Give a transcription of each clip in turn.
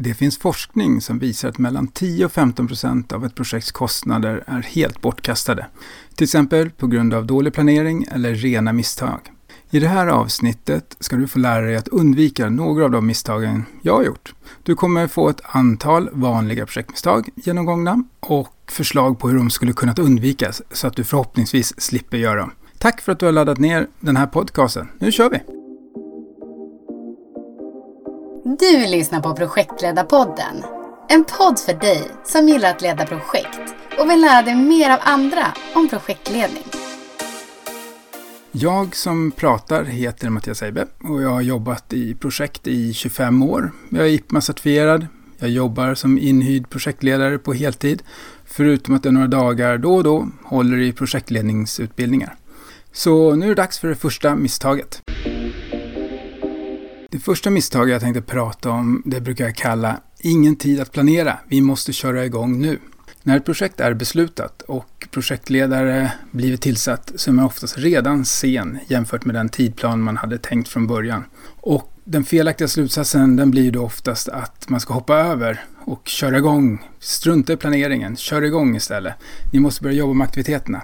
Det finns forskning som visar att mellan 10 och 15 procent av ett projekts kostnader är helt bortkastade. Till exempel på grund av dålig planering eller rena misstag. I det här avsnittet ska du få lära dig att undvika några av de misstagen jag har gjort. Du kommer få ett antal vanliga projektmisstag genomgångna och förslag på hur de skulle kunnat undvikas så att du förhoppningsvis slipper göra dem. Tack för att du har laddat ner den här podcasten. Nu kör vi! Du lyssnar på Projektledarpodden. En podd för dig som gillar att leda projekt och vill lära dig mer av andra om projektledning. Jag som pratar heter Mattias Eibe och jag har jobbat i projekt i 25 år. Jag är IPMA-certifierad. Jag jobbar som inhyrd projektledare på heltid, förutom att jag några dagar då och då håller i projektledningsutbildningar. Så nu är det dags för det första misstaget. Det första misstaget jag tänkte prata om, det brukar jag kalla ingen tid att planera, vi måste köra igång nu. När ett projekt är beslutat och projektledare blivit tillsatt så är man oftast redan sen jämfört med den tidplan man hade tänkt från början. Och den felaktiga slutsatsen den blir då oftast att man ska hoppa över och köra igång. Strunta i planeringen, kör igång istället. Ni måste börja jobba med aktiviteterna.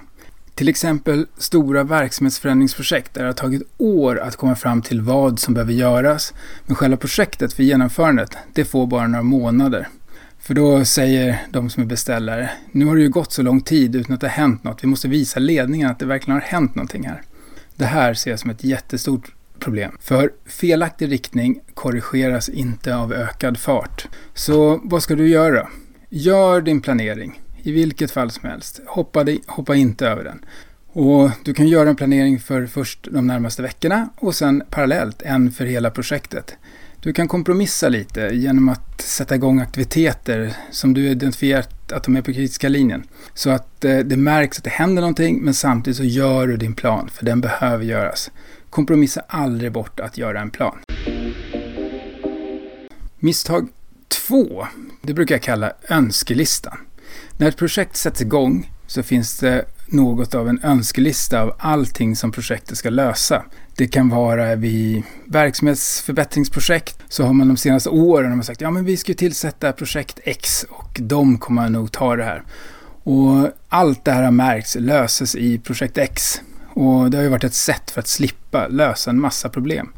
Till exempel stora verksamhetsförändringsprojekt där det har tagit år att komma fram till vad som behöver göras. Men själva projektet för genomförandet, det får bara några månader. För då säger de som är beställare, nu har det ju gått så lång tid utan att det har hänt något. Vi måste visa ledningen att det verkligen har hänt någonting här. Det här ser jag som ett jättestort problem. För felaktig riktning korrigeras inte av ökad fart. Så vad ska du göra? Gör din planering. I vilket fall som helst. Hoppa, hoppa inte över den. Och du kan göra en planering för först de närmaste veckorna och sen parallellt en för hela projektet. Du kan kompromissa lite genom att sätta igång aktiviteter som du identifierat att de är på kritiska linjen. Så att eh, det märks att det händer någonting men samtidigt så gör du din plan för den behöver göras. Kompromissa aldrig bort att göra en plan. Misstag två, det brukar jag kalla önskelistan. När ett projekt sätts igång så finns det något av en önskelista av allting som projektet ska lösa. Det kan vara vid verksamhetsförbättringsprojekt så har man de senaste åren sagt ja men vi ska tillsätta projekt X och de kommer nog ta det här. Och allt det här har märkts löses i projekt X. Och det har ju varit ett sätt för att slippa lösa en massa problem.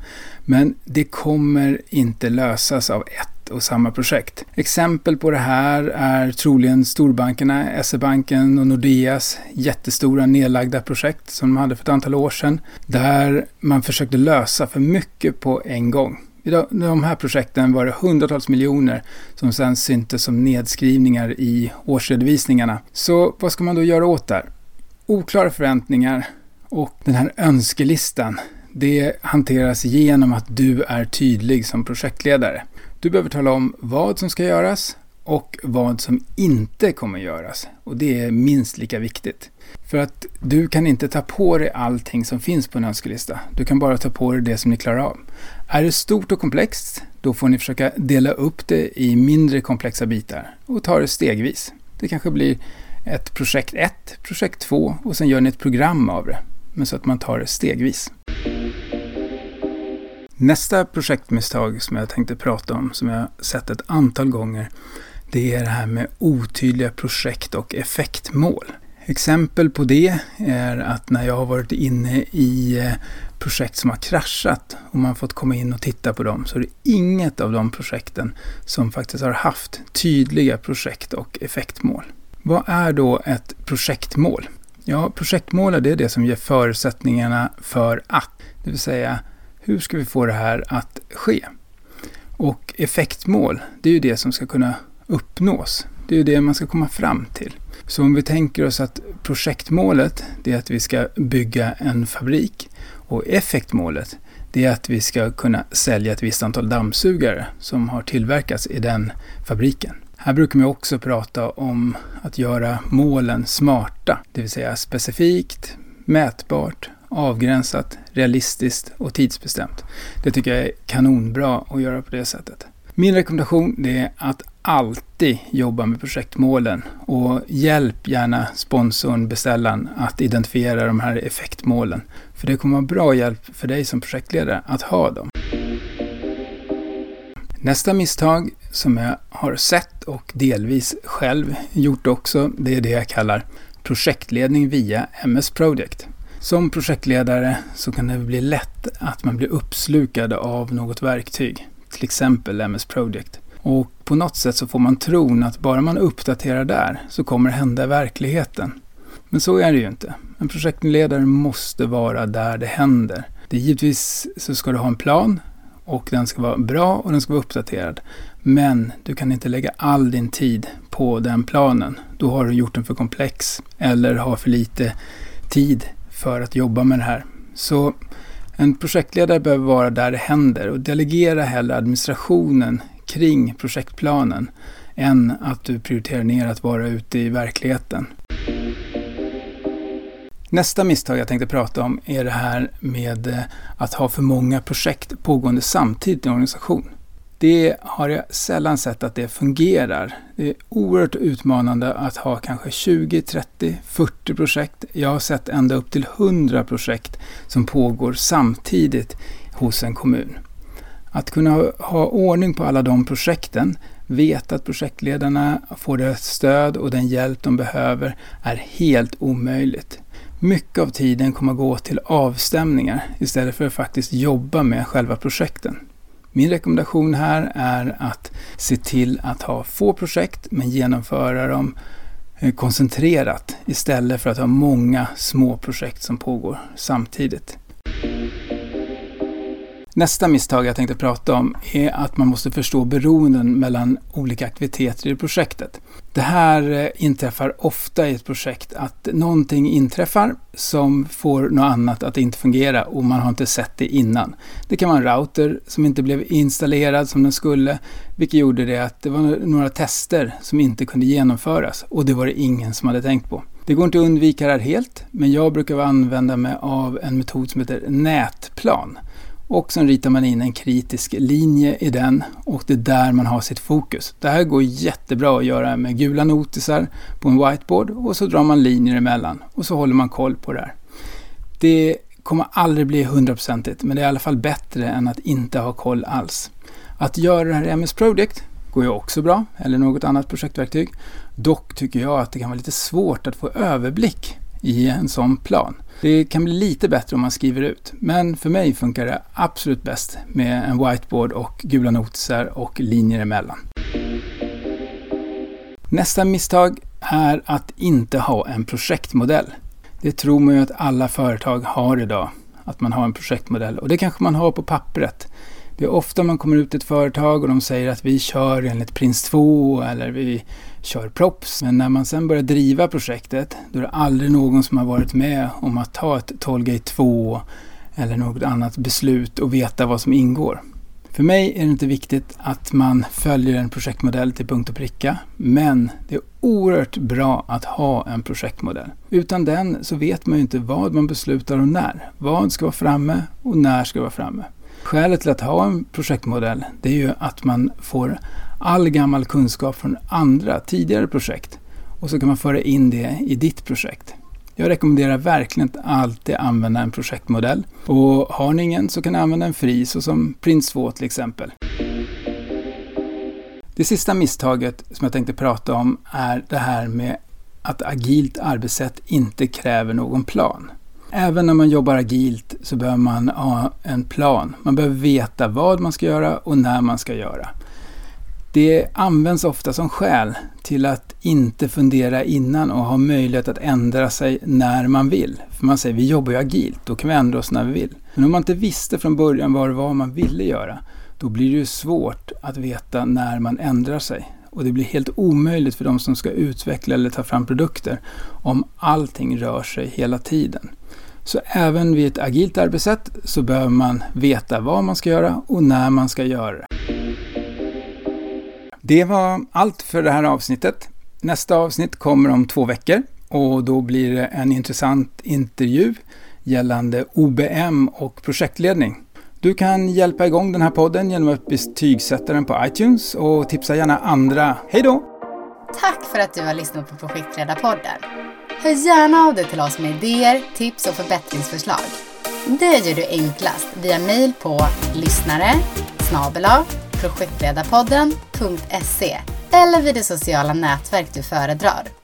Men det kommer inte lösas av ett och samma projekt. Exempel på det här är troligen storbankerna, SE-banken och Nordeas jättestora nedlagda projekt som de hade för ett antal år sedan. Där man försökte lösa för mycket på en gång. I de här projekten var det hundratals miljoner som sedan syntes som nedskrivningar i årsredovisningarna. Så vad ska man då göra åt det? Oklara förväntningar och den här önskelistan det hanteras genom att du är tydlig som projektledare. Du behöver tala om vad som ska göras och vad som inte kommer göras. Och det är minst lika viktigt. För att du kan inte ta på dig allting som finns på en önskelista. Du kan bara ta på dig det som ni klarar av. Är det stort och komplext, då får ni försöka dela upp det i mindre komplexa bitar och ta det stegvis. Det kanske blir ett projekt 1, projekt 2 och sen gör ni ett program av det. Men så att man tar det stegvis. Nästa projektmisstag som jag tänkte prata om, som jag sett ett antal gånger, det är det här med otydliga projekt och effektmål. Exempel på det är att när jag har varit inne i eh, projekt som har kraschat och man fått komma in och titta på dem så är det inget av de projekten som faktiskt har haft tydliga projekt och effektmål. Vad är då ett projektmål? Ja, projektmål är det som ger förutsättningarna för att, det vill säga hur ska vi få det här att ske? Och effektmål, det är ju det som ska kunna uppnås. Det är ju det man ska komma fram till. Så om vi tänker oss att projektmålet, det är att vi ska bygga en fabrik. Och effektmålet, det är att vi ska kunna sälja ett visst antal dammsugare som har tillverkats i den fabriken. Här brukar man också prata om att göra målen smarta, det vill säga specifikt, mätbart, avgränsat, realistiskt och tidsbestämt. Det tycker jag är kanonbra att göra på det sättet. Min rekommendation är att alltid jobba med projektmålen och hjälp gärna sponsorn, beställaren att identifiera de här effektmålen. För det kommer vara bra hjälp för dig som projektledare att ha dem. Nästa misstag som jag har sett och delvis själv gjort också, det är det jag kallar projektledning via MS Project. Som projektledare så kan det bli lätt att man blir uppslukad av något verktyg, till exempel MS Project. Och på något sätt så får man tron att bara man uppdaterar där så kommer det hända i verkligheten. Men så är det ju inte. En projektledare måste vara där det händer. Det är givetvis så ska du ha en plan och den ska vara bra och den ska vara uppdaterad. Men du kan inte lägga all din tid på den planen. Då har du gjort den för komplex eller har för lite tid för att jobba med det här. Så en projektledare behöver vara där det händer och delegera hellre administrationen kring projektplanen än att du prioriterar ner att vara ute i verkligheten. Nästa misstag jag tänkte prata om är det här med att ha för många projekt pågående samtidigt i en organisation. Det har jag sällan sett att det fungerar. Det är oerhört utmanande att ha kanske 20, 30, 40 projekt. Jag har sett ända upp till 100 projekt som pågår samtidigt hos en kommun. Att kunna ha ordning på alla de projekten, veta att projektledarna får det stöd och den hjälp de behöver är helt omöjligt. Mycket av tiden kommer att gå till avstämningar istället för att faktiskt jobba med själva projekten. Min rekommendation här är att se till att ha få projekt men genomföra dem eh, koncentrerat istället för att ha många små projekt som pågår samtidigt. Nästa misstag jag tänkte prata om är att man måste förstå beroenden mellan olika aktiviteter i projektet. Det här eh, inträffar ofta i ett projekt att någonting inträffar som får något annat att inte fungera och man har inte sett det innan. Det kan vara en router som inte blev installerad som den skulle, vilket gjorde det att det var några tester som inte kunde genomföras och det var det ingen som hade tänkt på. Det går inte att undvika det här helt, men jag brukar använda mig av en metod som heter nätplan. Och sen ritar man in en kritisk linje i den och det är där man har sitt fokus. Det här går jättebra att göra med gula notisar på en whiteboard och så drar man linjer emellan och så håller man koll på det här. Det kommer aldrig bli hundraprocentigt men det är i alla fall bättre än att inte ha koll alls. Att göra det här i MS Project går ju också bra, eller något annat projektverktyg. Dock tycker jag att det kan vara lite svårt att få överblick i en sån plan. Det kan bli lite bättre om man skriver ut, men för mig funkar det absolut bäst med en whiteboard och gula notisar och linjer emellan. Nästa misstag är att inte ha en projektmodell. Det tror man ju att alla företag har idag, att man har en projektmodell och det kanske man har på pappret. Det är ofta man kommer ut till ett företag och de säger att vi kör enligt Prins 2 eller vi kör props. Men när man sen börjar driva projektet då är det aldrig någon som har varit med om att ta ett Tollgate 2 eller något annat beslut och veta vad som ingår. För mig är det inte viktigt att man följer en projektmodell till punkt och pricka, men det är oerhört bra att ha en projektmodell. Utan den så vet man ju inte vad man beslutar och när. Vad ska vara framme och när ska vara framme. Skälet till att ha en projektmodell det är ju att man får all gammal kunskap från andra tidigare projekt och så kan man föra in det i ditt projekt. Jag rekommenderar verkligen att alltid använda en projektmodell och har ni ingen så kan ni använda en fri såsom Prince 2 till exempel. Det sista misstaget som jag tänkte prata om är det här med att agilt arbetssätt inte kräver någon plan. Även när man jobbar agilt så behöver man ha en plan. Man behöver veta vad man ska göra och när man ska göra. Det används ofta som skäl till att inte fundera innan och ha möjlighet att ändra sig när man vill. För man säger vi jobbar ju agilt, då kan vi ändra oss när vi vill. Men om man inte visste från början vad det var man ville göra, då blir det ju svårt att veta när man ändrar sig. Och det blir helt omöjligt för de som ska utveckla eller ta fram produkter om allting rör sig hela tiden. Så även vid ett agilt arbetssätt så behöver man veta vad man ska göra och när man ska göra det. Det var allt för det här avsnittet. Nästa avsnitt kommer om två veckor och då blir det en intressant intervju gällande OBM och projektledning. Du kan hjälpa igång den här podden genom att betygsätta den på iTunes och tipsa gärna andra. Hej då! Tack för att du har lyssnat på Projektledarpodden. Hör gärna av dig till oss med idéer, tips och förbättringsförslag. Det gör du enklast via mail på lyssnare snabel projektledarpodden.se eller vid det sociala nätverk du föredrar.